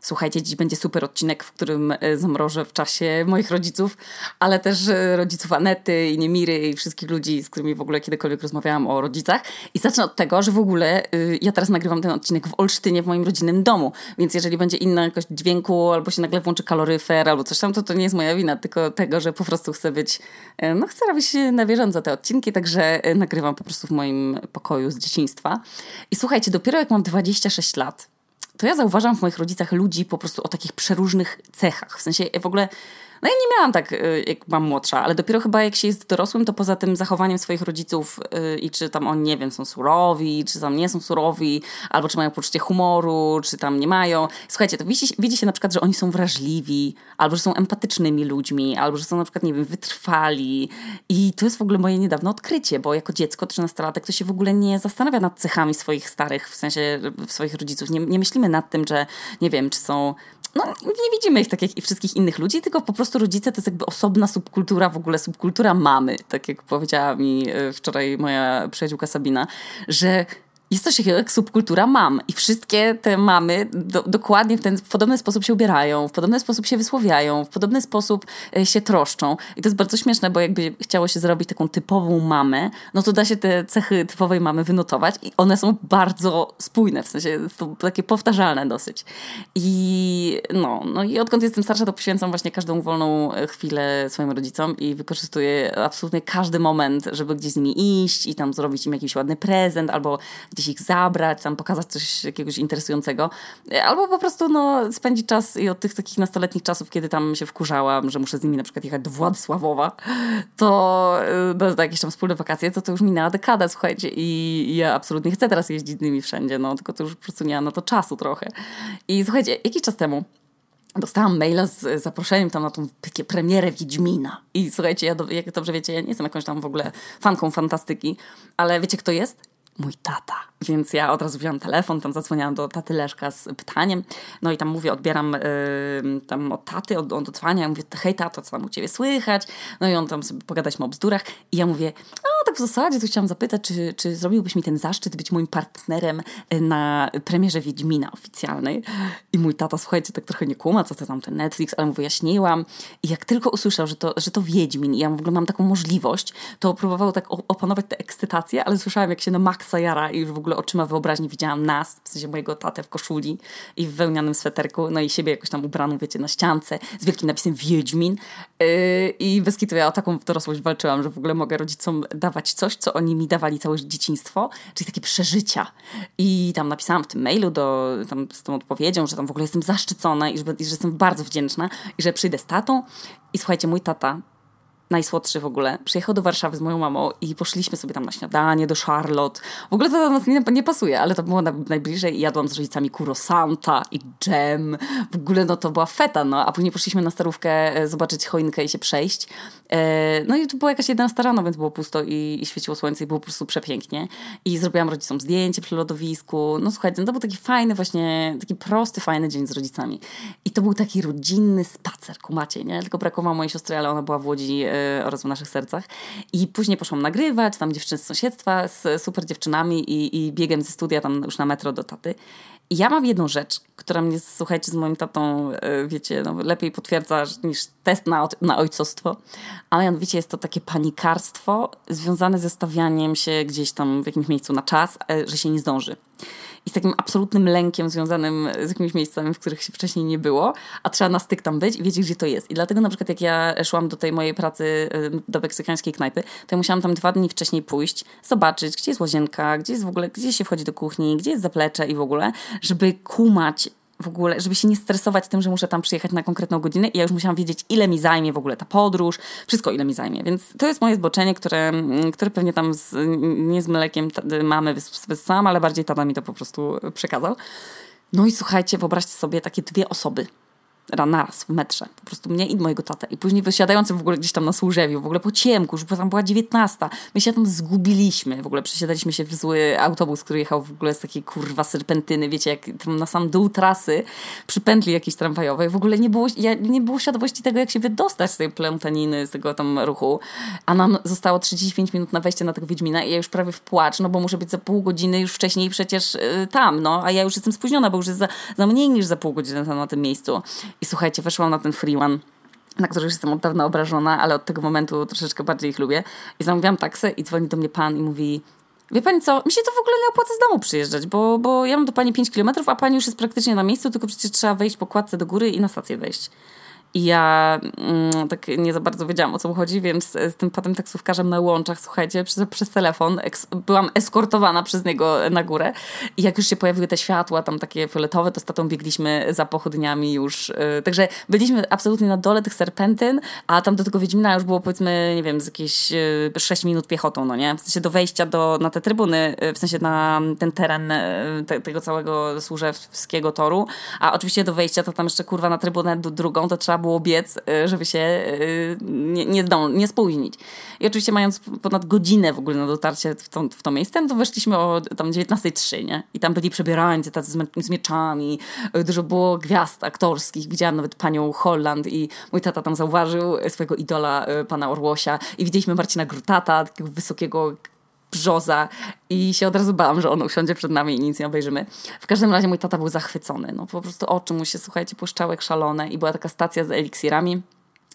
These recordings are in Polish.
Słuchajcie, dziś będzie super odcinek, w którym e, zamrożę w czasie moich rodziców, ale też e, rodziców Anety i Niemiry i wszystkich ludzi, z którymi w ogóle kiedykolwiek rozmawiałam o rodzicach. I zacznę od tego, że w ogóle y, ja teraz nagrywam ten odcinek w Olsztynie, w moim rodzinnym domu, więc jeżeli będzie inna jakość dźwięku, albo się nagle włączy kaloryfer, albo coś tam, to to nie jest moja wina, tylko tego, że po prostu chcę być, e, no chcę robić na bieżąco te odcinki, także nagrywam po prostu w moim pokoju z dzieciństwa. I słuchajcie, dopiero jak mam 26 lat, to ja zauważam w moich rodzicach ludzi po prostu o takich przeróżnych cechach. W sensie w ogóle no ja nie miałam tak, y, jak mam młodsza, ale dopiero chyba jak się jest dorosłym, to poza tym zachowaniem swoich rodziców yy, i czy tam oni, nie wiem, są surowi, czy tam nie są surowi, albo czy mają poczucie humoru, czy tam nie mają. Słuchajcie, to widzi, widzi się na przykład, że oni są wrażliwi, albo że są empatycznymi ludźmi, albo że są na przykład, nie wiem, wytrwali. I to jest w ogóle moje niedawne odkrycie, bo jako dziecko, 13-latek, to się w ogóle nie zastanawia nad cechami swoich starych, w sensie swoich rodziców. Nie, nie myślimy nad tym, że, nie wiem, czy są no, nie widzimy ich tak jak i wszystkich innych ludzi, tylko po prostu rodzice to jest jakby osobna subkultura, w ogóle subkultura mamy, tak jak powiedziała mi e, wczoraj moja przyjaciółka Sabina, że jest coś takiego jak subkultura mam i wszystkie te mamy do, dokładnie w ten w podobny sposób się ubierają, w podobny sposób się wysłowiają, w podobny sposób e, się troszczą. I to jest bardzo śmieszne, bo jakby chciało się zrobić taką typową mamę, no to da się te cechy typowej mamy wynotować i one są bardzo spójne, w sensie takie powtarzalne dosyć. I no, no i odkąd jestem starsza, to poświęcam właśnie każdą wolną e, chwilę swoim rodzicom i wykorzystuję absolutnie każdy moment, żeby gdzieś z nimi iść i tam zrobić im jakiś ładny prezent albo gdzieś ich zabrać, tam pokazać coś jakiegoś interesującego. Albo po prostu no, spędzić czas i od tych takich nastoletnich czasów, kiedy tam się wkurzałam, że muszę z nimi na przykład jechać do Władysławowa, to no, na jakieś tam wspólne wakacje, to to już minęła dekada, słuchajcie, i ja absolutnie chcę teraz jeździć z nimi wszędzie, no, tylko to już po prostu nie mam na to czasu trochę. I słuchajcie, jakiś czas temu Dostałam maila z zaproszeniem tam na tą premierę Wiedźmina. I słuchajcie, ja, jak dobrze wiecie, ja nie jestem jakąś tam w ogóle fanką fantastyki, ale wiecie kto jest? Mój tata. Więc ja od razu wziąłem telefon, tam zadzwoniłam do taty Leszka z pytaniem, no i tam mówię, odbieram yy, tam od taty, od odzwania, ja mówię, hej tato, co tam u ciebie słychać? No i on tam sobie pogadać o bzdurach i ja mówię, tak w zasadzie to chciałam zapytać, czy, czy zrobiłbyś mi ten zaszczyt być moim partnerem y, na premierze Wiedźmina oficjalnej? I mój tata, słuchajcie, tak trochę nie kuma, co to tam ten Netflix, ale mu wyjaśniłam i jak tylko usłyszał, że to, że to Wiedźmin i ja w ogóle mam taką możliwość, to próbował tak opanować tę ekscytację, ale słyszałam, jak się na maksa jara i już w ogóle oczyma wyobraźni widziałam nas, w sensie mojego tatę w koszuli i w wełnianym sweterku, no i siebie jakoś tam ubraną, wiecie, na ściance z wielkim napisem Wiedźmin yy, i bez kitu ja o taką dorosłość walczyłam, że w ogóle mogę rodzicom dawać coś, co oni mi dawali całe dzieciństwo, czyli takie przeżycia. I tam napisałam w tym mailu do, tam z tą odpowiedzią, że tam w ogóle jestem zaszczycona i że, i że jestem bardzo wdzięczna i że przyjdę z tatą i słuchajcie, mój tata najsłodszy w ogóle, przyjechał do Warszawy z moją mamą i poszliśmy sobie tam na śniadanie do Charlotte. W ogóle to do nas nie, nie pasuje, ale to było na, najbliżej i jadłam z rodzicami kurosanta i dżem. W ogóle no to była feta, no. A później poszliśmy na starówkę e, zobaczyć choinkę i się przejść. E, no i to była jakaś 11 rano, więc było pusto i, i świeciło słońce i było po prostu przepięknie. I zrobiłam rodzicom zdjęcie przy lodowisku. No słuchajcie, no to był taki fajny właśnie, taki prosty, fajny dzień z rodzicami. I to był taki rodzinny spacer, kumacie, nie? Tylko brakowało mojej siostry, ale ona była w Łodzi e, oraz w naszych sercach. I później poszłam nagrywać, tam dziewczyny z sąsiedztwa z super dziewczynami i, i biegiem ze studia tam już na metro do taty. I ja mam jedną rzecz, która mnie, słuchajcie, z moim tatą, e, wiecie, no, lepiej potwierdza niż test na, na ojcostwo. Ale mianowicie jest to takie panikarstwo związane ze stawianiem się gdzieś tam w jakimś miejscu na czas, e, że się nie zdąży i z takim absolutnym lękiem związanym z jakimiś miejscami, w których się wcześniej nie było, a trzeba na styk tam być i wiedzieć, gdzie to jest. I dlatego na przykład jak ja szłam do tej mojej pracy y, do meksykańskiej knajpy, to ja musiałam tam dwa dni wcześniej pójść, zobaczyć, gdzie jest łazienka, gdzie jest w ogóle, gdzie się wchodzi do kuchni, gdzie jest zaplecze i w ogóle, żeby kumać w ogóle, żeby się nie stresować tym, że muszę tam przyjechać na konkretną godzinę i ja już musiałam wiedzieć, ile mi zajmie w ogóle ta podróż, wszystko ile mi zajmie. Więc to jest moje zboczenie, które, które pewnie tam z, nie z mlekiem mamy wyssałam, ale bardziej tata mi to po prostu przekazał. No i słuchajcie, wyobraźcie sobie takie dwie osoby. Raz w metrze. Po prostu mnie i mojego tatę. I później wysiadający w ogóle gdzieś tam na Służewiu, w ogóle po ciemku, już tam była dziewiętnasta. My się tam zgubiliśmy. W ogóle przesiadaliśmy się w zły autobus, który jechał w ogóle z takiej kurwa serpentyny, wiecie, jak tam na sam dół trasy, przy pętli jakiejś tramwajowej. W ogóle nie było, ja, nie było świadomości tego, jak się wydostać z tej plątaniny, z tego tam ruchu. A nam zostało 35 minut na wejście na tego Wiedźmina i ja już prawie w płacz, no bo muszę być za pół godziny już wcześniej przecież y, tam, no. A ja już jestem spóźniona, bo już jest za, za mniej niż za pół godziny tam na tym miejscu. I słuchajcie, weszłam na ten free one na który już jestem od dawna obrażona, ale od tego momentu troszeczkę bardziej ich lubię. I zamówiłam taksę i dzwoni do mnie pan i mówi Wie pani co, mi się to w ogóle nie opłaca z domu przyjeżdżać, bo, bo ja mam do pani 5 kilometrów, a pani już jest praktycznie na miejscu, tylko przecież trzeba wejść po kładce do góry i na stację wejść. I ja mm, tak nie za bardzo wiedziałam o co mu chodzi, więc z tym patem taksówkarzem na łączach, słuchajcie, przez, przez telefon byłam eskortowana przez niego na górę. I jak już się pojawiły te światła, tam takie fioletowe, to z tatą biegliśmy za pochodniami już. Yy, także byliśmy absolutnie na dole tych serpentyn, a tam do tego Wiedźmina już było powiedzmy, nie wiem, z jakieś yy, 6 minut piechotą, no nie? W sensie do wejścia do, na te trybuny, yy, w sensie na ten teren y, te, tego całego służewskiego toru, a oczywiście do wejścia to tam jeszcze kurwa na trybunę drugą, to trzeba było było biec, y, żeby się y, nie, nie, nie spóźnić. I oczywiście mając ponad godzinę w ogóle na dotarcie w to, w to miejsce, no to weszliśmy o tam 19.03, nie? I tam byli przebierańcy tacy z, z mieczami, y, dużo było gwiazd aktorskich, widziałam nawet panią Holland i mój tata tam zauważył swojego idola, pana Orłosia i widzieliśmy Marcina Grutata, takiego wysokiego brzoza i się od razu bałam, że on usiądzie przed nami i nic nie obejrzymy. W każdym razie mój tata był zachwycony. No po prostu oczy mu się, słuchajcie, puszczały szalone i była taka stacja z eliksirami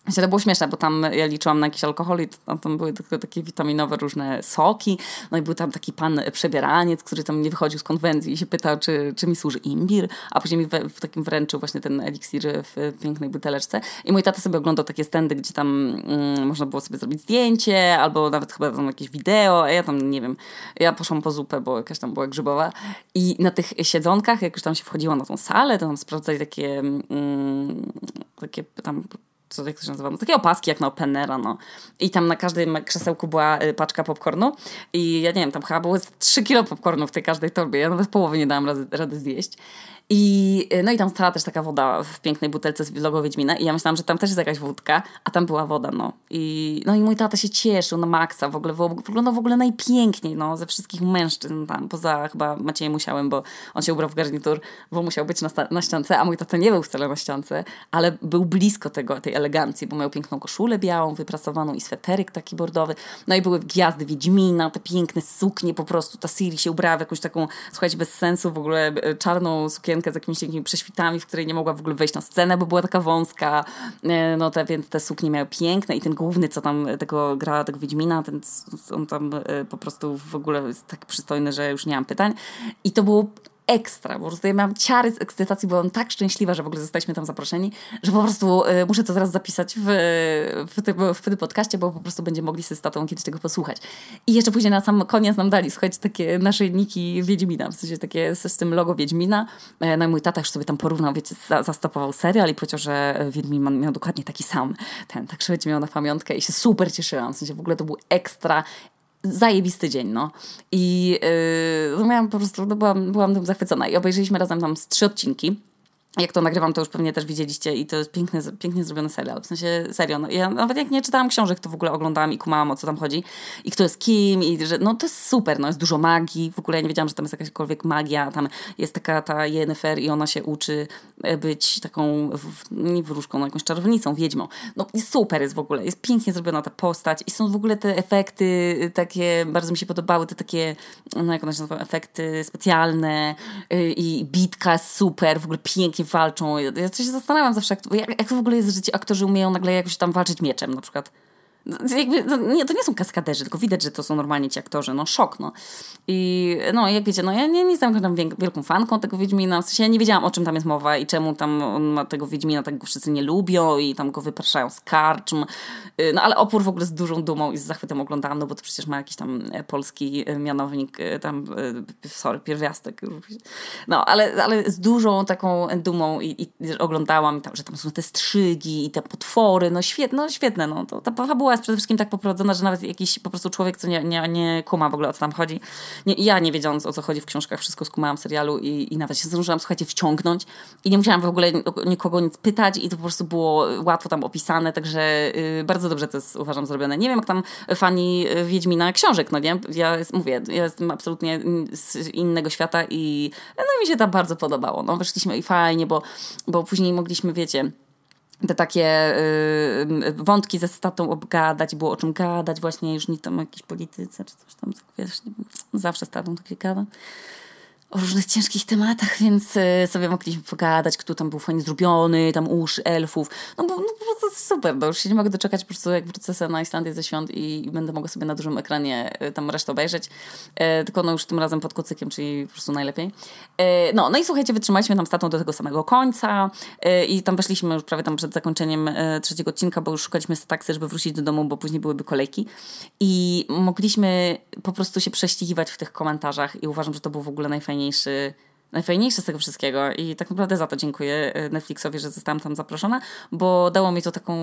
Myślę, to było śmieszne, bo tam ja liczyłam na jakiś alkohol i tam, tam były tylko takie witaminowe różne soki. No i był tam taki pan przebieraniec, który tam nie wychodził z konwencji i się pytał, czy, czy mi służy imbir, a później mi w, w takim wręczył właśnie ten eliksir w pięknej buteleczce. I mój tata sobie oglądał takie stędy, gdzie tam mm, można było sobie zrobić zdjęcie, albo nawet chyba tam jakieś wideo, ja tam, nie wiem, ja poszłam po zupę, bo jakaś tam była grzybowa. I na tych siedzonkach, jak już tam się wchodziło na tą salę, to tam sprawdzali takie, mm, takie tam co jak to się nazywa, no, takie opaski jak na Openera, no. I tam na każdym krzesełku była y, paczka popcornu i ja nie wiem, tam chyba było 3 kilo popcornu w tej każdej torbie, ja nawet połowy nie dałam rady, rady zjeść. I, no i tam stała też taka woda w pięknej butelce z logo Wiedźmina i ja myślałam, że tam też jest jakaś wódka, a tam była woda, no. I, no i mój tata się cieszył na maksa, w ogóle wyglądał w ogóle najpiękniej, no, ze wszystkich mężczyzn tam, poza chyba Maciejem Musiałem, bo on się ubrał w garnitur, bo musiał być na, na ściance, a mój tata nie był wcale na ściance, ale był blisko tego, tej elegancji, bo miał piękną koszulę białą, wypracowaną i sweteryk taki bordowy, no i były gwiazdy Wiedźmina, te piękne suknie po prostu, ta Siri się ubrała w jakąś taką, słuchajcie, bez sensu w ogóle e, czarną sukienkę z jakimiś takimi prześwitami, w której nie mogła w ogóle wejść na scenę, bo była taka wąska. E, no te, więc te suknie miały piękne i ten główny, co tam tego gra, tego Wiedźmina, ten, on tam e, po prostu w ogóle jest tak przystojny, że już nie mam pytań. I to było ekstra. Po prostu ja miałam ciary z ekscytacji, byłam tak szczęśliwa, że w ogóle zostaliśmy tam zaproszeni, że po prostu y, muszę to teraz zapisać w, w, tym, w tym podcaście, bo po prostu będziemy mogli sobie z tatą kiedyś tego posłuchać. I jeszcze później na sam koniec nam dali, słuchajcie, takie naszyjniki Wiedźmina, w sensie takie z, tym logo Wiedźmina. E, no i mój tata już sobie tam porównał, wiecie, za, zastopował serial i powiedział, że Wiedźmin miał dokładnie taki sam ten, także będzie miał na pamiątkę i się super cieszyłam, w sensie w ogóle to był ekstra zajebisty dzień, no. I yy, miałam po prostu, no byłam, byłam tym zachwycona. I obejrzeliśmy razem tam z trzy odcinki jak to nagrywam, to już pewnie też widzieliście i to jest piękny, pięknie zrobiony serial. W sensie serio. No, ja nawet jak nie czytałam książek, to w ogóle oglądałam i kumałam o co tam chodzi i kto jest kim i że no to jest super, no jest dużo magii. W ogóle ja nie wiedziałam, że tam jest jakakolwiek magia. Tam jest taka ta Yennefer i ona się uczy e, być taką, nie wróżką, no jakąś czarownicą, wiedźmą. No jest super jest w ogóle. Jest pięknie zrobiona ta postać i są w ogóle te efekty y, takie, bardzo mi się podobały, te takie, no jak one się nazywa, efekty specjalne y, i bitka super, w ogóle pięknie walczą. Ja się zastanawiam zawsze, jak, jak w ogóle jest, że ci aktorzy umieją nagle jakoś tam walczyć mieczem na przykład. No, jakby, no, nie, to nie są kaskaderzy, tylko widać, że to są normalnie ci aktorzy. No szok, no. I no, jak wiecie, no ja nie, nie jestem tam wielką fanką tego Wiedźmina. W sensie ja nie wiedziałam, o czym tam jest mowa i czemu tam on ma tego Wiedźmina tak go wszyscy nie lubią i tam go wypraszają z karczm. Y, no ale opór w ogóle z dużą dumą i z zachwytem oglądałam, no bo to przecież ma jakiś tam e, polski e, mianownik, e, tam, sorry, pierwiastek. No, ale, ale z dużą taką dumą i, i oglądałam, tam, że tam są te strzygi i te potwory, no świetne, no świetne, no. To, ta była fabuła jest przede wszystkim tak poprowadzona, że nawet jakiś po prostu człowiek, co nie, nie, nie kuma w ogóle o co tam chodzi. Nie, ja nie wiedząc o co chodzi w książkach, wszystko skumałam w serialu i, i nawet się zdążyłam, słuchajcie, wciągnąć i nie musiałam w ogóle nikogo nic pytać i to po prostu było łatwo tam opisane, także yy, bardzo dobrze to jest uważam zrobione. Nie wiem jak tam fani Wiedźmina książek, no nie? Ja jest, mówię, ja jestem absolutnie z innego świata i no mi się tam bardzo podobało. No wyszliśmy i fajnie, bo, bo później mogliśmy, wiecie te takie y, wątki ze statą obgadać, było o czym gadać, właśnie już nie tam o jakiejś polityce czy coś tam, wiesz, nie, zawsze statą tak się gada o różnych ciężkich tematach, więc e, sobie mogliśmy pogadać, kto tam był fajnie zrobiony, tam uszy elfów. No bo no, po super, no już się nie mogę doczekać po prostu jak wrócę na Islandię ze świąt i, będę mogła sobie na dużym ekranie e, tam resztę obejrzeć. E, tylko no już tym razem pod kocykiem, czyli po prostu najlepiej. E, no, no i słuchajcie, wytrzymaliśmy tam statą do tego samego końca e, i tam weszliśmy już prawie tam przed zakończeniem e, trzeciego odcinka, bo już szukaliśmy taksy, żeby wrócić do domu, bo później byłyby kolejki i mogliśmy po prostu się prześcigiwać w tych komentarzach i uważam, że to był w ogóle najfajniejsze najfajniejszy z tego wszystkiego. I tak naprawdę za to dziękuję e, Netflixowi, że zostałam tam zaproszona, bo dało mi to taką,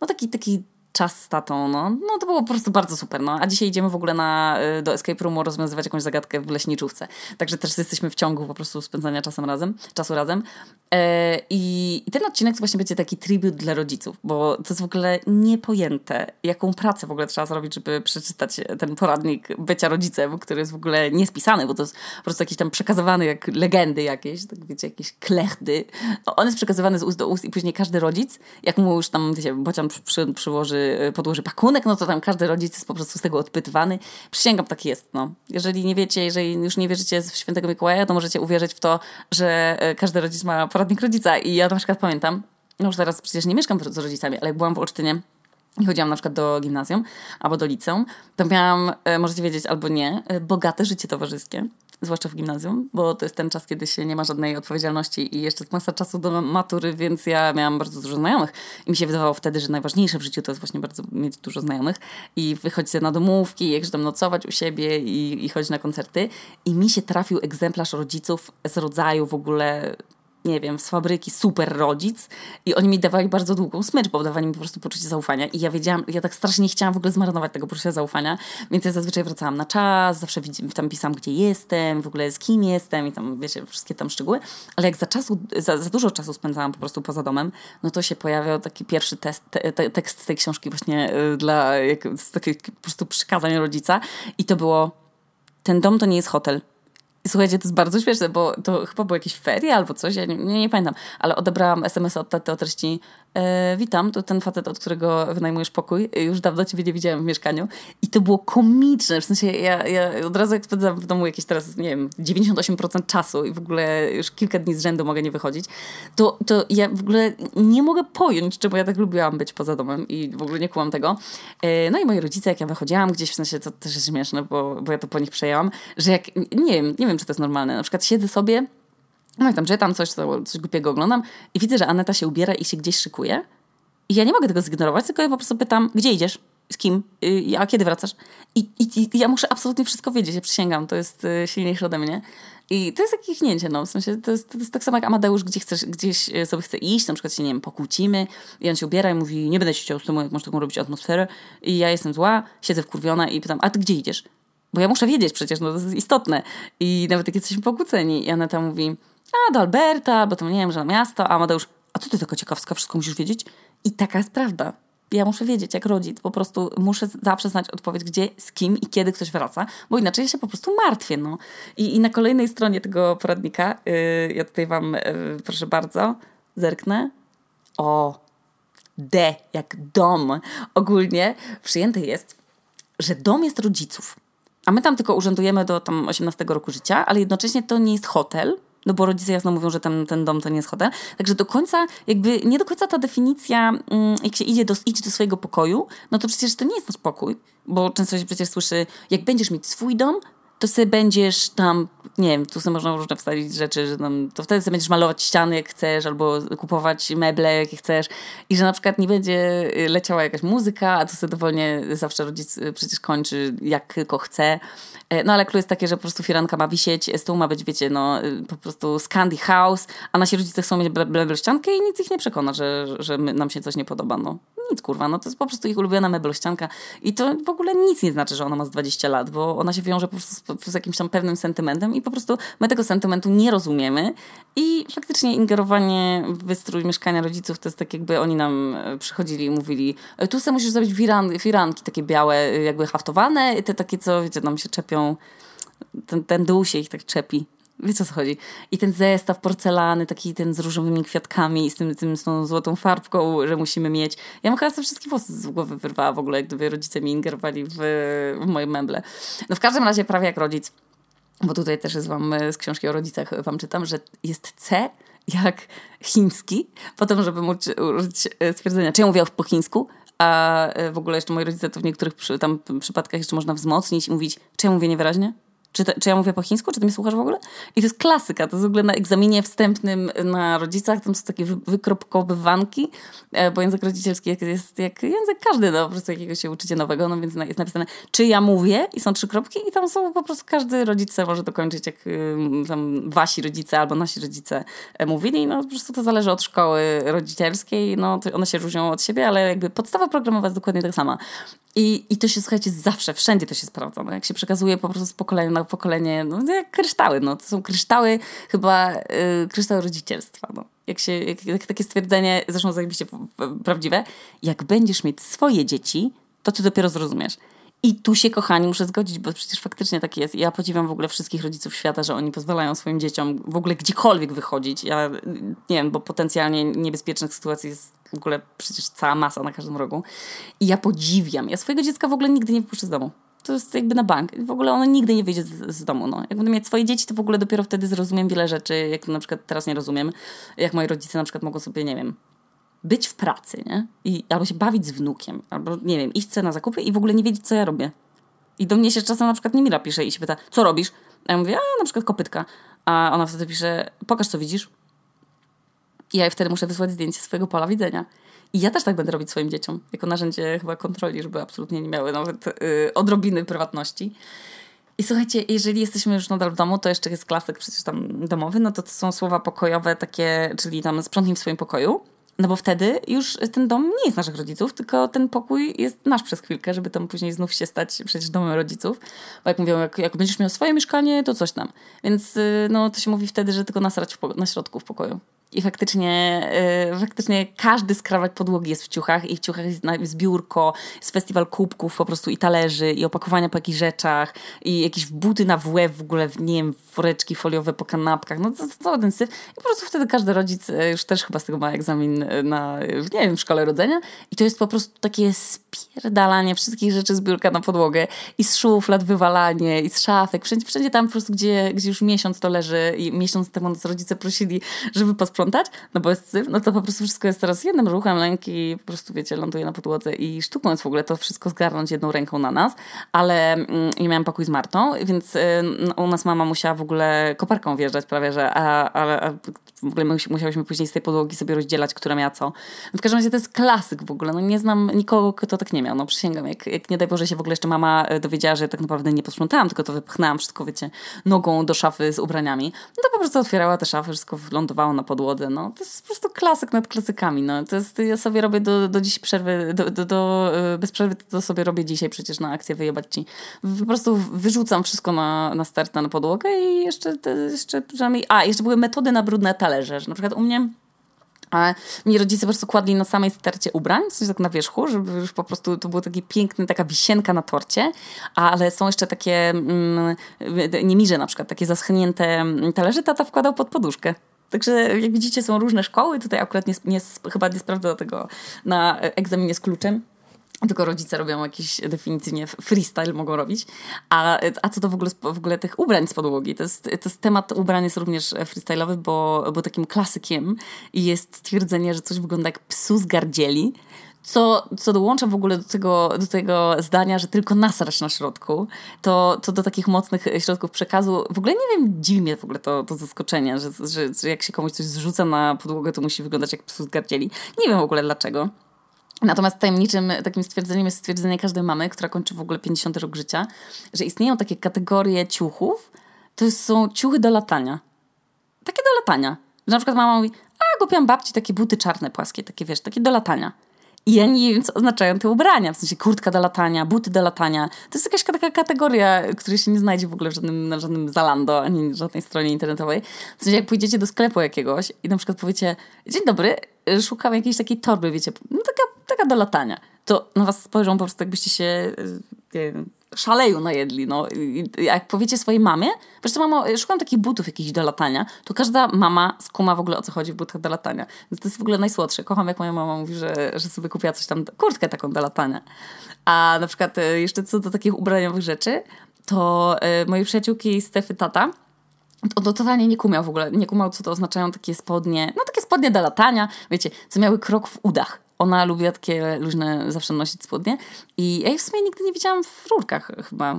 no taki, taki czas z tatą, no. no to było po prostu bardzo super, no. A dzisiaj idziemy w ogóle na, y, do escape roomu rozwiązywać jakąś zagadkę w leśniczówce. Także też jesteśmy w ciągu po prostu spędzania czasem razem, czasu razem. E, i, I ten odcinek to właśnie będzie taki tribut dla rodziców, bo to jest w ogóle niepojęte, jaką pracę w ogóle trzeba zrobić, żeby przeczytać ten poradnik bycia rodzicem, który jest w ogóle niespisany, bo to jest po prostu jakiś tam przekazywany jak legendy jakieś, tak wiecie, jakieś klechdy. No, on jest przekazywany z ust do ust i później każdy rodzic, jak mu już tam, wiecie, bocian przy, przyłoży Y, podłoży pakunek, no to tam każdy rodzic jest po prostu z tego odpytywany. Przysięgam, tak jest. No. Jeżeli nie wiecie, jeżeli już nie wierzycie w świętego Mikołaja, to możecie uwierzyć w to, że y, każdy rodzic ma poradnik rodzica. I ja na przykład pamiętam, no już teraz przecież nie mieszkam z rodzicami, ale jak byłam w Olsztynie, i chodziłam na przykład do gimnazjum albo do liceum, to miałam, y, możecie wiedzieć albo nie, bogate życie towarzyskie zwłaszcza w gimnazjum, bo to jest ten czas, kiedy się nie ma żadnej odpowiedzialności i jeszcze jest masa czasu do matury, więc ja miałam bardzo dużo znajomych. I mi się wydawało wtedy, że najważniejsze w życiu to jest właśnie bardzo mieć dużo znajomych i wychodzić na domówki, jakże tam nocować u siebie i, i chodzić na koncerty. I mi się trafił egzemplarz rodziców z rodzaju w ogóle nie wiem, z fabryki super rodzic i oni mi dawali bardzo długą smycz, bo dawali mi po prostu poczucie zaufania i ja wiedziałam, ja tak strasznie nie chciałam w ogóle zmarnować tego poczucia zaufania, więc ja zazwyczaj wracałam na czas, zawsze tam pisałam, gdzie jestem, w ogóle z kim jestem i tam, wiecie, wszystkie tam szczegóły, ale jak za, czasu, za, za dużo czasu spędzałam po prostu poza domem, no to się pojawiał taki pierwszy test, te, te, tekst z tej książki właśnie y, dla, jak, z takich po prostu przykazań rodzica i to było ten dom to nie jest hotel, słuchajcie, to jest bardzo śmieszne, bo to chyba było jakieś ferie albo coś, ja nie, nie, nie pamiętam, ale odebrałam SMS od taty o treści e, witam, to ten facet, od którego wynajmujesz pokój, już dawno ciebie nie widziałem w mieszkaniu. I to było komiczne, w sensie ja, ja od razu jak spędzam w domu jakieś teraz, nie wiem, 98% czasu i w ogóle już kilka dni z rzędu mogę nie wychodzić, to, to ja w ogóle nie mogę pojąć, czemu ja tak lubiłam być poza domem i w ogóle nie kłam tego. E, no i moi rodzice, jak ja wychodziłam gdzieś, w sensie to też jest śmieszne, bo, bo ja to po nich przejęłam, że jak, nie wiem, nie wiem, czy to jest normalne, na przykład siedzę sobie no i tam czytam coś, coś głupiego oglądam i widzę, że Aneta się ubiera i się gdzieś szykuje. I ja nie mogę tego zignorować, tylko ja po prostu pytam, gdzie idziesz? Z kim? Y, a kiedy wracasz? I, i, i ja muszę absolutnie wszystko wiedzieć, ja przysięgam, to jest y, silniejsze ode mnie. I to jest jakieś kichnięcie, no, w sensie to jest, to jest tak samo jak Amadeusz, gdzie chcesz, gdzieś y, sobie chce iść, na przykład się, nie wiem, pokłócimy i on się ubiera i mówi, nie będę się chciał z tobą, jak masz taką robić atmosferę i ja jestem zła, siedzę wkurwiona i pytam, a ty gdzie idziesz? Bo ja muszę wiedzieć przecież, no to jest istotne. I nawet jak jesteśmy pokłóceni i Aneta mówi, a do Alberta, bo to nie wiem, że na miasto, a Amadeusz, a co ty taka ciekawska, wszystko musisz wiedzieć? I taka jest prawda. Ja muszę wiedzieć, jak rodzic, po prostu muszę zawsze znać odpowiedź, gdzie, z kim i kiedy ktoś wraca, bo inaczej ja się po prostu martwię. No. I, i na kolejnej stronie tego poradnika, yy, ja tutaj wam, yy, proszę bardzo, zerknę. O, D, jak dom. Ogólnie przyjęte jest, że dom jest rodziców. A my tam tylko urzędujemy do tam 18 roku życia, ale jednocześnie to nie jest hotel, no bo rodzice jasno mówią, że ten, ten dom to nie jest hotel. Także do końca, jakby nie do końca ta definicja, mm, jak się idzie do, idzie do swojego pokoju, no to przecież to nie jest nasz pokój, bo często się przecież słyszy, jak będziesz mieć swój dom, to sobie będziesz tam, nie wiem, tu sobie można różne wstawić rzeczy, że tam, to wtedy sobie będziesz malować ściany jak chcesz, albo kupować meble jakie chcesz i że na przykład nie będzie leciała jakaś muzyka, a to sobie dowolnie zawsze rodzic przecież kończy jak tylko chce. E, no ale klucz jest takie, że po prostu firanka ma wisieć, stół ma być, wiecie, no po prostu Scandi House, a nasi rodzice chcą mieć ściankę i nic ich nie przekona, że, że my, nam się coś nie podoba, no. Nic kurwa, no to jest po prostu ich ulubiona meblościanka i to w ogóle nic nie znaczy, że ona ma z 20 lat, bo ona się wiąże po prostu z, z jakimś tam pewnym sentymentem i po prostu my tego sentymentu nie rozumiemy i faktycznie ingerowanie w wystrój mieszkania rodziców to jest tak jakby oni nam e, przychodzili i mówili e, tu sobie musisz zrobić firanki takie białe, e, jakby haftowane, te takie co, wiecie, nam się czepią ten, ten dół się ich tak czepi. Wiecie o co chodzi? I ten zestaw porcelany, taki ten z różowymi kwiatkami i z, tym, tym, z tą złotą farbką, że musimy mieć. Ja bym chyba sobie wszystkie włosy z głowy wyrwała w ogóle, jak gdyby rodzice mi ingerowali w, w moje meble. No w każdym razie prawie jak rodzic, bo tutaj też jest wam z książki o rodzicach wam czytam, że jest C jak chiński, potem żeby móc użyć stwierdzenia, czy ja mówię po chińsku, a w ogóle jeszcze moi rodzice to w niektórych przy, tam przypadkach jeszcze można wzmocnić i mówić, czy ja mówię niewyraźnie? Czy, czy ja mówię po chińsku? Czy ty mnie słuchasz w ogóle? I to jest klasyka. To jest w ogóle na egzaminie wstępnym na rodzicach. Tam są takie wy, wykropkowywanki, e, bo język rodzicielski jest jak język każdy, no po prostu jakiego się uczycie nowego, no więc jest napisane czy ja mówię i są trzy kropki i tam są po prostu każdy rodzic może dokończyć jak tam wasi rodzice albo nasi rodzice e, mówili. No po prostu to zależy od szkoły rodzicielskiej. No one się różnią od siebie, ale jakby podstawa programowa jest dokładnie tak sama. I, I to się, słuchajcie, zawsze, wszędzie to się sprawdza. No, jak się przekazuje po prostu z pokolenia na pokolenie, no jak kryształy, no. To są kryształy, chyba y, kryształy rodzicielstwa, no. Jak się, jak, jak takie stwierdzenie, zresztą zajebiście prawdziwe, jak będziesz mieć swoje dzieci, to ty dopiero zrozumiesz. I tu się, kochani, muszę zgodzić, bo przecież faktycznie tak jest. Ja podziwiam w ogóle wszystkich rodziców świata, że oni pozwalają swoim dzieciom w ogóle gdziekolwiek wychodzić. Ja nie wiem, bo potencjalnie niebezpiecznych sytuacji jest w ogóle przecież cała masa na każdym rogu. I ja podziwiam. Ja swojego dziecka w ogóle nigdy nie wypuszczę z domu. To jest jakby na bank. W ogóle ono nigdy nie wyjdzie z, z, domu. No. Jak będę mieć swoje dzieci, to w ogóle dopiero wtedy zrozumiem wiele rzeczy, jak na przykład teraz nie rozumiem. Jak moi rodzice na przykład mogą sobie, nie wiem, być w pracy, nie? I, albo się bawić z wnukiem, albo nie wiem, iść na zakupy i w ogóle nie wiedzieć, co ja robię. I do mnie się czasem na przykład Niemira pisze i się pyta, co robisz? A ja mówię, a na przykład kopytka. A ona wtedy pisze, pokaż, co widzisz. I ja wtedy muszę wysłać zdjęcie swojego pola widzenia. I ja też tak będę robić swoim dzieciom, jako narzędzie chyba kontroli, żeby absolutnie nie miały nawet yy, odrobiny prywatności. I słuchajcie, jeżeli jesteśmy już nadal w domu, to jeszcze jest klasyk przecież tam domowy, no to to są słowa pokojowe takie, czyli tam sprzątnij w swoim pokoju. No bo wtedy już ten dom nie jest naszych rodziców, tylko ten pokój jest nasz przez chwilkę, żeby tam później znów się stać przecież domem rodziców. Bo jak mówią, jak, jak będziesz miał swoje mieszkanie, to coś tam. Więc y, no, to się mówi wtedy, że tylko nasrać na środku w pokoju. I faktycznie, yy, faktycznie każdy skrawek podłogi jest w ciuchach i w ciuchach jest, jest biurko, jest festiwal kubków po prostu i talerzy i opakowania po jakichś rzeczach i jakieś buty na włeb w ogóle, nie wiem, woreczki foliowe po kanapkach, no to cały ten syf. I po prostu wtedy każdy rodzic y, już też chyba z tego ma egzamin y, na, nie wiem, w szkole rodzenia. I to jest po prostu takie spierdalanie wszystkich rzeczy z biurka na podłogę i z szuflad wywalanie i z szafek, wszędzie, wszędzie tam po prostu, gdzie, gdzie już miesiąc to leży i miesiąc temu nas rodzice prosili, żeby posprzątać sprzątać, no bo jest syf, no to po prostu wszystko jest teraz jednym ruchem ręki, po prostu wiecie, ląduje na podłodze i sztuką jest w ogóle to wszystko zgarnąć jedną ręką na nas, ale mm, ja miałam pokój z Martą, więc y, u nas mama musiała w ogóle koparką wjeżdżać prawie, że a, a w ogóle my musiałyśmy później z tej podłogi sobie rozdzielać, która miała co. No w każdym razie to jest klasyk w ogóle, no nie znam nikogo, kto tak nie miał, no przysięgam, jak, jak nie daj Boże się w ogóle jeszcze mama e, dowiedziała, że tak naprawdę nie posprzątałam, tylko to wypchnęłam wszystko, wiecie, nogą do szafy z ubraniami, no to po prostu otwierała te szafy, wszystko lądowało na podłodze. No. To jest po prostu klasyk nad klasykami. No. To jest, ja sobie robię do, do dziś przerwy, do, do, do, e, bez przerwy to sobie robię dzisiaj przecież na akcję wyjebać ci. Po prostu wyrzucam wszystko na, na start na podłogę i jeszcze, jeszcze przynajmniej... A, jeszcze były metody na brudne talerze, że na przykład u mnie... A mi rodzice po prostu kładli na samej stercie ubrań, coś tak na wierzchu, żeby już po prostu to było taki piękny, taka wisienka na torcie, ale są jeszcze takie mm, niemirze na przykład, takie zaschnięte talerze, tata wkładał pod poduszkę. Także jak widzicie są różne szkoły, tutaj akurat nie, nie, chyba nie sprawdzę tego na egzaminie z kluczem, tylko rodzice robią jakieś definitywnie freestyle mogą robić. A, a co do w ogóle, w ogóle tych ubrań z podłogi? To jest, to jest temat ubrań jest również freestyle'owy, bo, bo takim klasykiem jest stwierdzenie, że coś wygląda jak psu z gardzieli co, co dołączam w ogóle do tego, do tego zdania, że tylko nasrać na środku, to, to do takich mocnych środków przekazu, w ogóle nie wiem, dziwi mnie w ogóle to, to zaskoczenie, że, że, że jak się komuś coś zrzuca na podłogę, to musi wyglądać jak psu z gardzieli. Nie wiem w ogóle dlaczego. Natomiast tajemniczym takim stwierdzeniem jest stwierdzenie każdej mamy, która kończy w ogóle 50 rok życia, że istnieją takie kategorie ciuchów, to są ciuchy do latania. Takie do latania. Na przykład mama mówi, a kupiłam babci takie buty czarne, płaskie, takie wiesz, takie do latania. I ja nie wiem, co oznaczają te ubrania, w sensie kurtka do latania, buty do latania. To jest jakaś taka kategoria, której się nie znajdzie w ogóle w żadnym, na żadnym Zalando, ani żadnej stronie internetowej. W sensie jak pójdziecie do sklepu jakiegoś i na przykład powiecie, dzień dobry, szukam jakiejś takiej torby, wiecie, no taka, taka do latania. To na was spojrzą po prostu jakbyście się wiem, szaleju najedli. No. Jak powiecie swojej mamie, wiesz co mamo, szukam takich butów jakichś do latania, to każda mama skuma w ogóle o co chodzi w butach do latania. Więc to jest w ogóle najsłodsze. Kocham jak moja mama mówi, że, że sobie kupiła coś tam, kurtkę taką do latania. A na przykład e, jeszcze co do takich ubraniowych rzeczy, to y, mojej przyjaciółki Stefy tata, on to totalnie nie kumiał w ogóle, nie kumał, co to oznaczają takie spodnie, no takie spodnie do latania, wiecie, co miały krok w udach. Ona lubi takie luźne zawsze nosić spodnie i ja jej w sumie nigdy nie widziałam w rurkach chyba.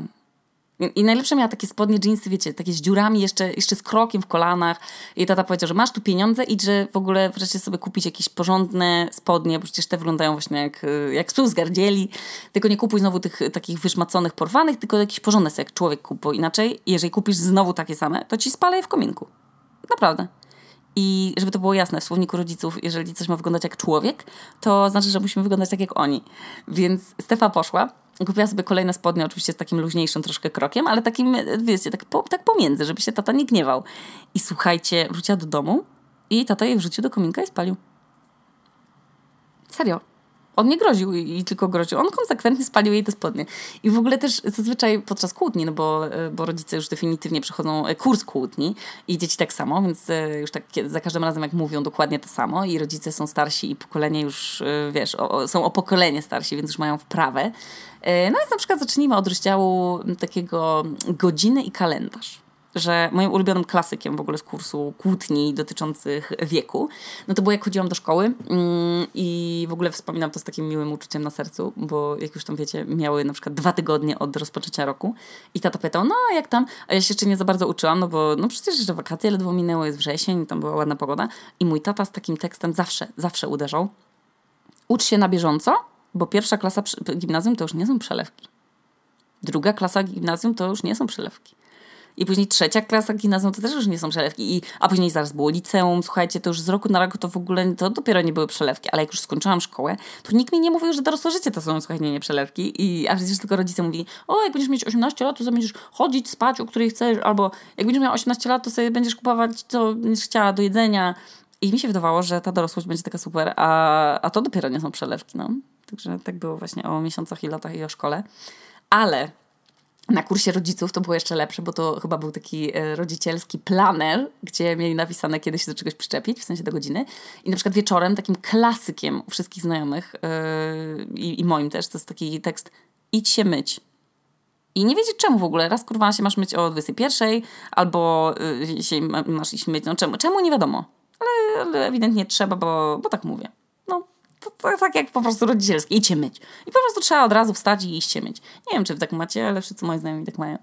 I najlepsze miała takie spodnie, jeansy, wiecie, takie z dziurami, jeszcze, jeszcze z krokiem w kolanach. I tata powiedział, że masz tu pieniądze i że w ogóle wreszcie sobie kupić jakieś porządne spodnie, bo przecież te wyglądają właśnie jak, jak z zgardzieli. Tylko nie kupuj znowu tych takich wyszmaconych, porwanych, tylko jakieś porządne sobie jak człowiek kup, bo inaczej, jeżeli kupisz znowu takie same, to ci spalę je w kominku. Naprawdę. I żeby to było jasne, w słowniku rodziców, jeżeli coś ma wyglądać jak człowiek, to znaczy, że musimy wyglądać tak jak oni. Więc Stefa poszła, kupiła sobie kolejne spodnie, oczywiście z takim luźniejszym troszkę krokiem, ale takim, wiecie, tak, po, tak pomiędzy, żeby się tata nie gniewał. I słuchajcie, wróciła do domu i tata jej wrzucił do kominka i spalił. Serio. On nie groził i tylko groził. On konsekwentnie spalił jej te spodnie. I w ogóle też zazwyczaj podczas kłótni, no bo, e, bo rodzice już definitywnie przechodzą e, kurs kłótni i dzieci tak samo, więc e, już tak za każdym razem jak mówią dokładnie to samo i rodzice są starsi i pokolenie już, wiesz, o, są o pokolenie starsi, więc już mają wprawę. No więc na przykład zacznijmy od rozdziału takiego godziny i kalendarz że moim ulubionym klasykiem w ogóle z kursu kłótni dotyczących wieku, no to było jak chodziłam do szkoły mm, i w ogóle wspominam to z takim miłym uczuciem na sercu, bo jak już tam wiecie, miały na przykład dwa tygodnie od rozpoczęcia roku i tata pytał, no jak tam? A ja się jeszcze nie za bardzo uczyłam, no bo no przecież jeszcze wakacje ledwo minęły, jest wrzesień, tam była ładna pogoda i mój tata z takim tekstem zawsze, zawsze uderzał. Ucz się na bieżąco, bo pierwsza klasa gimnazjum to już nie są przelewki. Druga klasa gimnazjum to już nie są przelewki. I później trzecia klasa gimnazjum to też już nie są przelewki. I, a później zaraz było liceum. Słuchajcie, to już z roku na rok to w ogóle to dopiero nie były przelewki. Ale jak już skończyłam szkołę, to nikt mi nie mówił, że dorosłe życie to są, słuchajcie, nie przelewki. I, a przecież tylko rodzice mówili, o, jak będziesz mieć 18 lat, to będziesz chodzić, spać, o której chcesz. Albo jak będziesz miała 18 lat, to sobie będziesz kupować, co będziesz chciała do jedzenia. I mi się wydawało, że ta dorosłość będzie taka super, a, a to dopiero nie są przelewki, no. Także tak było właśnie o miesiącach i latach i o szkole. Ale na kursie rodziców to było jeszcze lepsze, bo to chyba był taki e, rodzicielski planer, gdzie mieli napisane, kiedy się do czegoś przyczepić, w sensie do godziny. I na przykład wieczorem takim klasykiem u wszystkich znajomych yy, i, moim też, to jest taki tekst idź się myć. I nie wiedzieć czemu w ogóle. Raz kurwa się masz myć o 21, albo yy, się masz iść myć. No czemu? Czemu nie wiadomo. Ale, ale ewidentnie trzeba, bo, bo tak mówię. Tak jak po prostu rodzicielskie, idźcie myć. I po prostu trzeba od razu wstać i iść się myć. Nie wiem, czy wy tak macie, ale wszyscy moi znajomi tak mają.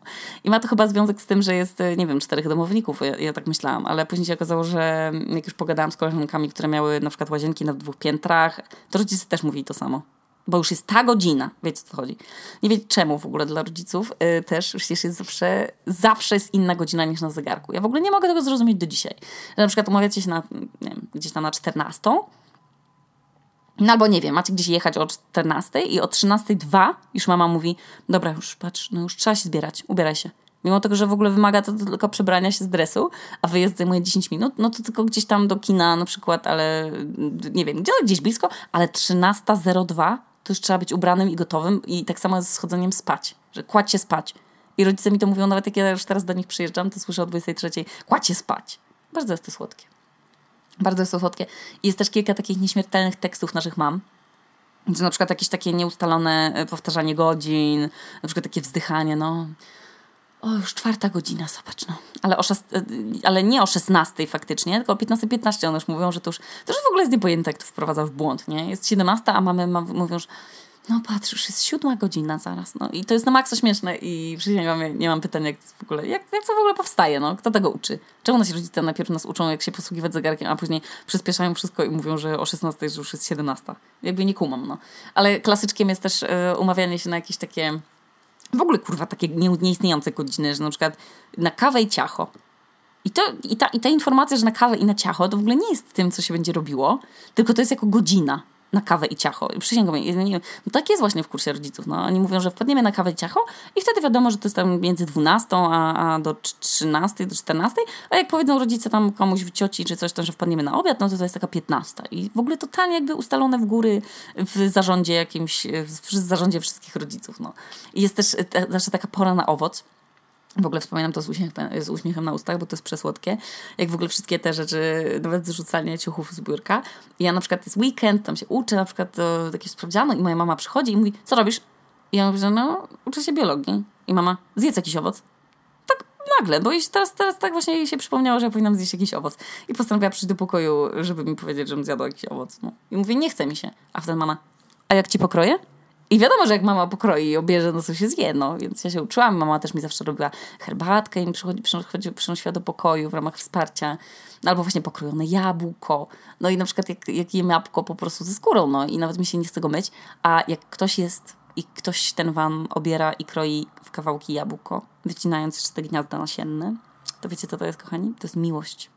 I ma to chyba związek z tym, że jest, nie wiem, czterech domowników, ja, ja tak myślałam, ale później się okazało, że jak już pogadałam z koleżankami, które miały na przykład łazienki na dwóch piętrach, to rodzice też mówili to samo bo już jest ta godzina, wiecie co chodzi. Nie wiem czemu w ogóle dla rodziców yy, też przecież jest zawsze, zawsze jest inna godzina niż na zegarku. Ja w ogóle nie mogę tego zrozumieć do dzisiaj. Że na przykład umawiacie się na, nie wiem, gdzieś tam na 14, no albo nie wiem, macie gdzieś jechać o 14 i o 13.02 już mama mówi, dobra, już patrz, no już trzeba się zbierać, ubieraj się. Mimo tego, że w ogóle wymaga to tylko przebrania się z dresu, a wyjazd zajmuje 10 minut, no to tylko gdzieś tam do kina na przykład, ale nie wiem, gdzie, gdzieś blisko, ale 13.02 to już trzeba być ubranym i gotowym i tak samo z schodzeniem spać, że kładź się spać. I rodzice mi to mówią, nawet jak ja już teraz do nich przyjeżdżam, to słyszę o 23, kładź się spać. Bardzo jest to słodkie. Bardzo to słodkie. Jest też kilka takich nieśmiertelnych tekstów naszych mam. Że na przykład jakieś takie nieustalone e, powtarzanie godzin, na przykład takie wzdychanie, no. O, już czwarta godzina, zobacz, no. Ale, o. E, ale nie o 16 faktycznie, tylko o 15.15 15 one już mówią, że to już, to już w ogóle jest niepojęte, jak to wprowadza w błąd, nie? Jest 17, a mamy ma, mówią, że no patrz, już jest siódma godzina zaraz, no i to jest na maksa śmieszne i przysięgam, nie mam pytania, jak w ogóle, jak, jak to w ogóle powstaje, no, kto tego uczy? Czemu nasi rodzice najpierw nas uczą, jak się posługiwać zegarkiem, a później przyspieszają wszystko i mówią, że o 16 już jest 17. Jakby nie kumam, no. Ale klasyczkiem jest też y, umawianie się na jakieś takie, w ogóle kurwa, takie nie, nieistniejące godziny, że na przykład na kawę i ciacho. I, to, i, ta, I ta informacja, że na kawę i na ciacho, to w ogóle nie jest tym, co się będzie robiło, tylko to jest jako godzina na kawę i ciacho. Przysięgam, nie, no tak jest właśnie w kursie rodziców. No. Oni mówią, że wpadniemy na kawę i ciacho i wtedy wiadomo, że to jest tam między 12 a, a do 13, do 14, a jak powiedzą rodzice tam komuś w cioci czy coś tam, że wpadniemy na obiad, no to to jest taka 15. I w ogóle totalnie jakby ustalone w góry w zarządzie jakimś, w zarządzie wszystkich rodziców. No. I jest też znaczy taka pora na owoc. W ogóle wspominam to z uśmiechem, z uśmiechem na ustach, bo to jest przesłodkie. Jak w ogóle wszystkie te rzeczy, nawet zrzucanie ciuchów z biurka. I ja na przykład jest weekend, tam się uczę, na przykład to jakieś sprawdziano i moja mama przychodzi i mówi, co robisz? I ja mówię, że no, uczę się biologii. I mama, zjedz jakiś owoc. Tak nagle, bo teraz, teraz tak właśnie jej się przypomniało, że ja powinnam zjeść jakiś owoc. I postanowiła przyjść do pokoju, żeby mi powiedzieć, żebym zjadła jakiś owoc. No. I mówię, nie chce mi się. A wtedy mama, a jak ci pokroję? I wiadomo, że jak mama pokroi i obierze, no to się zje, no. Więc ja się uczyłam. Mama też mi zawsze robiła herbatkę i mi przychodzi, przychodzi, przynosiła do pokoju w ramach wsparcia. Albo właśnie pokrojone jabłko. No i na przykład jak, jak jem jabłko po prostu ze skórą, no i nawet mi się nie chce go myć. A jak ktoś jest i ktoś ten wam obiera i kroi w kawałki jabłko, wycinając jeszcze te gniazda nasienne, to wiecie co to jest, kochani? To jest miłość.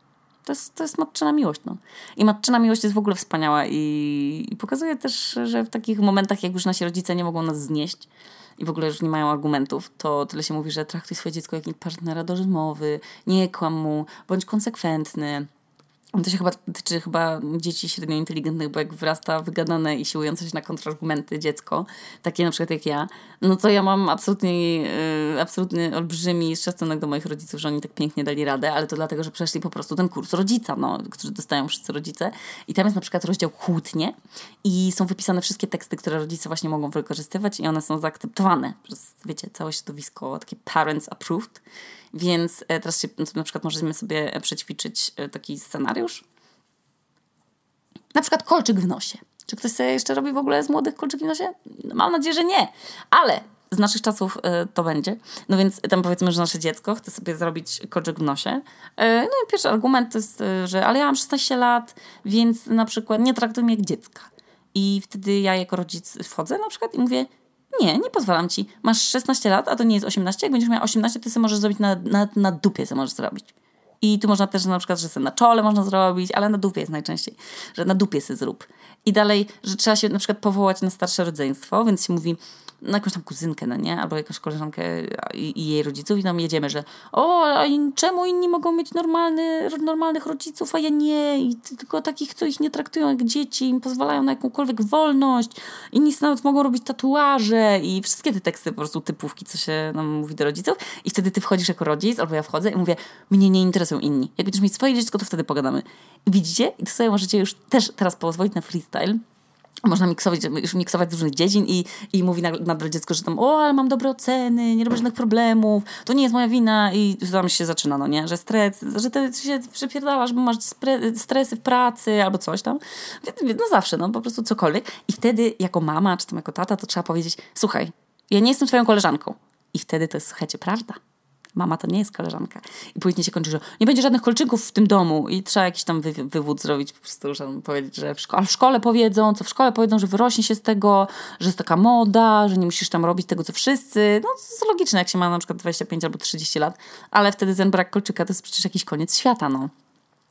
To jest, to jest matczyna miłość. No. I matczyna miłość jest w ogóle wspaniała i, i pokazuje też, że w takich momentach, jak już nasi rodzice nie mogą nas znieść i w ogóle już nie mają argumentów, to tyle się mówi, że traktuj swoje dziecko jak partnera do rozmowy, nie kłam mu, bądź konsekwentny, to się chyba tyczy chyba dzieci średnio inteligentnych, bo jak wyrasta wygadane i siłujące się na kontrargumenty dziecko, takie na przykład jak ja, no to ja mam absolutnie, yy, absolutny olbrzymi szacunek do moich rodziców, że oni tak pięknie dali radę, ale to dlatego, że przeszli po prostu ten kurs rodzica, no, który dostają wszyscy rodzice. I tam jest na przykład rozdział kłótnie i są wypisane wszystkie teksty, które rodzice właśnie mogą wykorzystywać i one są zaakceptowane przez, wiecie, całe środowisko, takie parents approved. Więc e, teraz się, na przykład możemy sobie przećwiczyć e, taki scenariusz. Na przykład kolczyk w nosie. Czy ktoś sobie jeszcze robi w ogóle z młodych kolczyk w nosie? Mam nadzieję, że nie. Ale z naszych czasów to będzie. No więc tam powiedzmy, że nasze dziecko chce sobie zrobić kolczyk w nosie. No i pierwszy argument to jest, że ale ja mam 16 lat, więc na przykład nie traktuj mnie jak dziecka. I wtedy ja jako rodzic wchodzę na przykład i mówię, nie, nie pozwalam ci. Masz 16 lat, a to nie jest 18. Jak będziesz miała 18, to sobie możesz zrobić na, na, na dupie, co możesz zrobić. I tu można też na przykład, że na czole można zrobić, ale na dupie jest najczęściej, że na dupie sobie zrób. I dalej, że trzeba się na przykład powołać na starsze rodzeństwo, więc się mówi, na jakąś tam kuzynkę, no nie? Albo jakąś koleżankę i, i jej rodziców i tam jedziemy, że o, a czemu inni mogą mieć normalny, normalnych rodziców, a ja nie? I tylko takich, co ich nie traktują jak dzieci, im pozwalają na jakąkolwiek wolność. Inni nawet mogą robić tatuaże i wszystkie te teksty, po prostu typówki, co się nam mówi do rodziców. I wtedy ty wchodzisz jako rodzic, albo ja wchodzę i mówię, mnie nie interesują inni. Jak będziesz mieć swoje dziecko, to wtedy pogadamy. I widzicie? I to sobie możecie już też teraz pozwolić na freestyle można miksować, już miksować z różnych dziedzin i, i mówi nadal dziecko, że tam o, ale mam dobre oceny, nie robię żadnych problemów, to nie jest moja wina i tam się zaczyna, no nie, że stres, że ty się przepierdalasz, bo masz stresy w pracy albo coś tam. No zawsze, no po prostu cokolwiek. I wtedy jako mama czy tam jako tata to trzeba powiedzieć, słuchaj, ja nie jestem twoją koleżanką. I wtedy to jest, słuchajcie, prawda mama to nie jest koleżanka. I później się kończy, że nie będzie żadnych kolczyków w tym domu i trzeba jakiś tam wy, wywód zrobić, po prostu, że powiedzieć, że w szkole, w szkole powiedzą, co w szkole powiedzą, że wyrośnie się z tego, że jest taka moda, że nie musisz tam robić tego, co wszyscy. No to jest logiczne, jak się ma na przykład 25 albo 30 lat, ale wtedy ten brak kolczyka to jest przecież jakiś koniec świata, no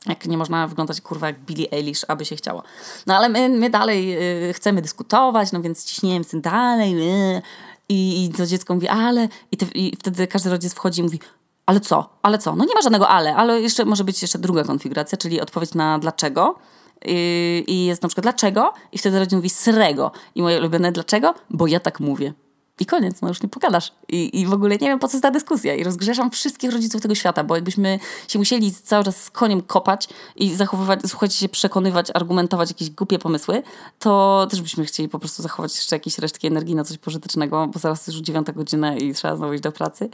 jak nie można wyglądać kurwa jak Billie Eilish, aby się chciało. No ale my, my dalej y, chcemy dyskutować, no więc ciśniemy tym dalej. Y, i, to dziecko mówi, ale. I, te, I wtedy każdy rodzic wchodzi i mówi, ale co? Ale co? No nie ma żadnego ale, ale jeszcze może być jeszcze druga konfiguracja, czyli odpowiedź na dlaczego. I, i jest na przykład dlaczego? I wtedy rodzic mówi srego. I moje ulubione dlaczego? Bo ja tak mówię. I koniec, no już nie pogadasz. I, I w ogóle nie wiem, po co jest ta dyskusja. I rozgrzeszam wszystkich rodziców tego świata, bo jakbyśmy się musieli cały czas z koniem kopać i zachowywać, słuchajcie się, przekonywać, argumentować jakieś głupie pomysły, to też byśmy chcieli po prostu zachować jeszcze jakieś resztki energii na coś pożytecznego, bo zaraz już dziewiąta godzina i trzeba znowu iść do pracy.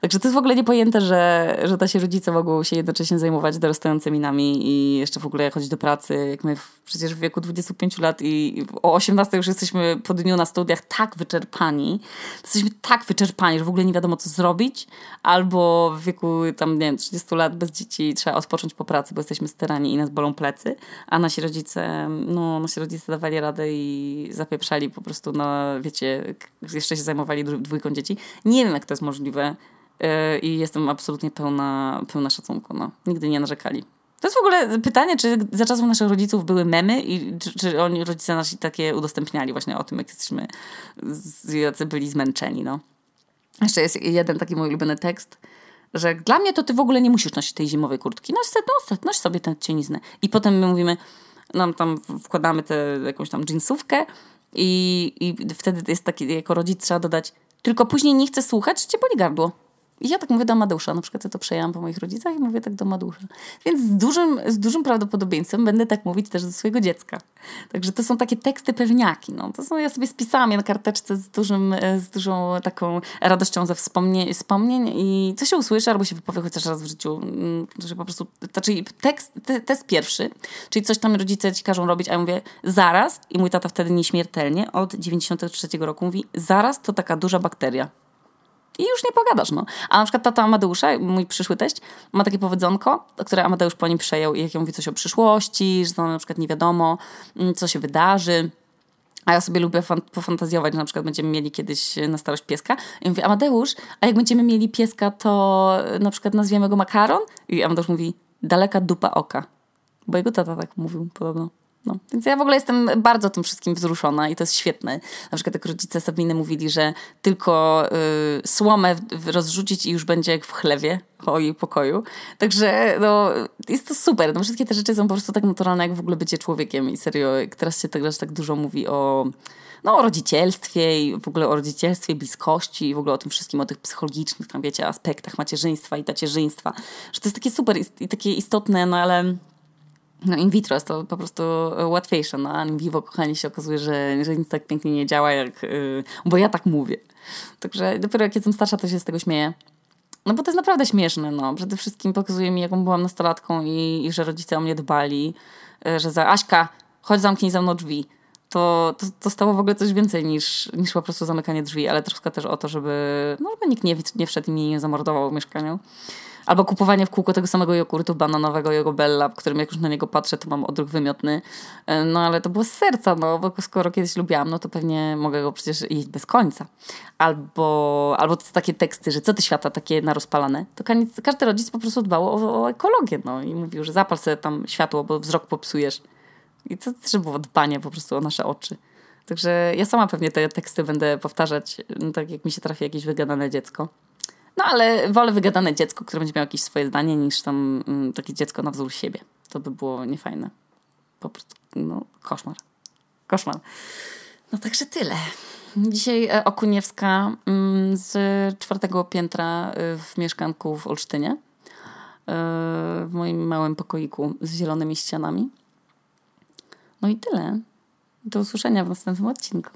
Także to jest w ogóle niepojęte, że, że ta się rodzice mogą się jednocześnie zajmować dorastającymi nami i jeszcze w ogóle chodzić do pracy, jak my w, przecież w wieku 25 lat i o 18 już jesteśmy po dniu na studiach tak wyczerpani, jesteśmy tak wyczerpani, że w ogóle nie wiadomo, co zrobić, albo w wieku tam, nie wiem, 30 lat bez dzieci trzeba odpocząć po pracy, bo jesteśmy sterani i nas bolą plecy, a nasi rodzice, no, nasi rodzice dawali radę i zapieprzali po prostu na, wiecie, jeszcze się zajmowali dwójką dzieci. Nie wiem, jak to jest możliwe, yy, i jestem absolutnie pełna, pełna szacunku. No. Nigdy nie narzekali. To jest w ogóle pytanie, czy za czasów naszych rodziców były memy i czy, czy oni, rodzice nasi takie udostępniali właśnie o tym, jak jesteśmy, jacy byli zmęczeni, no. Jeszcze jest jeden taki mój ulubiony tekst, że dla mnie to ty w ogóle nie musisz nosić tej zimowej kurtki. Noś sobie, noś, noś sobie tę cieniznę. I potem my mówimy, nam tam wkładamy tę jakąś tam jeansówkę i, i wtedy jest taki, jako rodzic trzeba dodać, tylko później nie chcę słuchać, czy cię boli gardło. I ja tak mówię do Amadusza, na przykład ja to przejęłam po moich rodzicach i mówię tak do Amadusza. Więc z dużym, z dużym prawdopodobieństwem będę tak mówić też do swojego dziecka. Także to są takie teksty pewniaki. No. To są, ja sobie spisałam je na karteczce z, dużym, e, z dużą taką radością ze wspomnień, wspomnień i co się usłyszy albo się wypowie chociaż raz w życiu. Mm, że po prostu, znaczy tekst, te, test pierwszy, czyli coś tam rodzice ci każą robić, a ja mówię zaraz i mój tata wtedy nieśmiertelnie od 93 roku mówi zaraz to taka duża bakteria. I już nie pogadasz, no. A na przykład tata Amadeusza, mój przyszły teść, ma takie powiedzonko, które Amadeusz po nim przejął i jak mówi coś o przyszłości, że to na przykład nie wiadomo, mm, co się wydarzy. A ja sobie lubię fan- pofantazjować, że na przykład będziemy mieli kiedyś na starość pieska. I mówię, Amadeusz, a jak będziemy mieli pieska, to na przykład nazwiemy go makaron? I Amadeusz mówi, daleka dupa oka. Bo jego tata tak mówił podobno. No, więc ja w ogóle jestem bardzo tym wszystkim wzruszona i to jest świetne. Na przykład jak rodzice Sabiny mówili, że tylko y, słomę rozrzucić i już będzie jak w chlewie o jej pokoju. Także no, jest to super. No, wszystkie te rzeczy są po prostu tak naturalne, jak w ogóle bycie człowiekiem i serio, teraz się teraz tak dużo mówi o no, o rodzicielstwie i w ogóle o rodzicielstwie, bliskości i w ogóle o tym wszystkim, o tych psychologicznych, tam wiecie, aspektach macierzyństwa i tacierzyństwa, że to jest takie super i takie istotne, no ale no in vitro jest to po prostu łatwiejsze, no a in vivo, kochani, się okazuje, że, że nic tak pięknie nie działa, jak, yy, bo ja tak mówię. Także dopiero jak jestem starsza, to się z tego śmieję. No bo to jest naprawdę śmieszne, no. Przede wszystkim pokazuje mi, jaką byłam nastolatką i, i że rodzice o mnie dbali, yy, że za Aśka, chodź zamknij za mną drzwi. To, to, to stało w ogóle coś więcej niż, niż po prostu zamykanie drzwi, ale troszkę też o to, żeby, no, żeby nikt nie, nie wszedł i mnie nie zamordował w mieszkaniu. Albo kupowanie w kółko tego samego jogurtu bananowego jego Bella, w którym jak już na niego patrzę, to mam odruch wymiotny. E, no ale to było z serca, no bo skoro kiedyś lubiłam, no to pewnie mogę go przecież jeść bez końca. Albo, albo takie teksty, że co ty świata takie narozpalane. To każdy rodzic po prostu dbał o, o ekologię, no i mówił, że zapal sobie tam światło, bo wzrok popsujesz. I to też było dbanie po prostu o nasze oczy. Także ja sama pewnie te teksty będę powtarzać, no tak jak mi się trafi jakieś wygadane dziecko. No ale wolę wygadane dziecko, które będzie miało jakieś swoje zdanie, niż tam mm, takie dziecko na wzór siebie. To by było niefajne. Po prostu, no, koszmar. Koszmar. No także tyle. Dzisiaj e, Okuniewska mm, z czwartego piętra e, w mieszkanku w Olsztynie. E, w moim małym pokoiku z zielonymi ścianami. No i tyle. Do usłyszenia w następnym odcinku.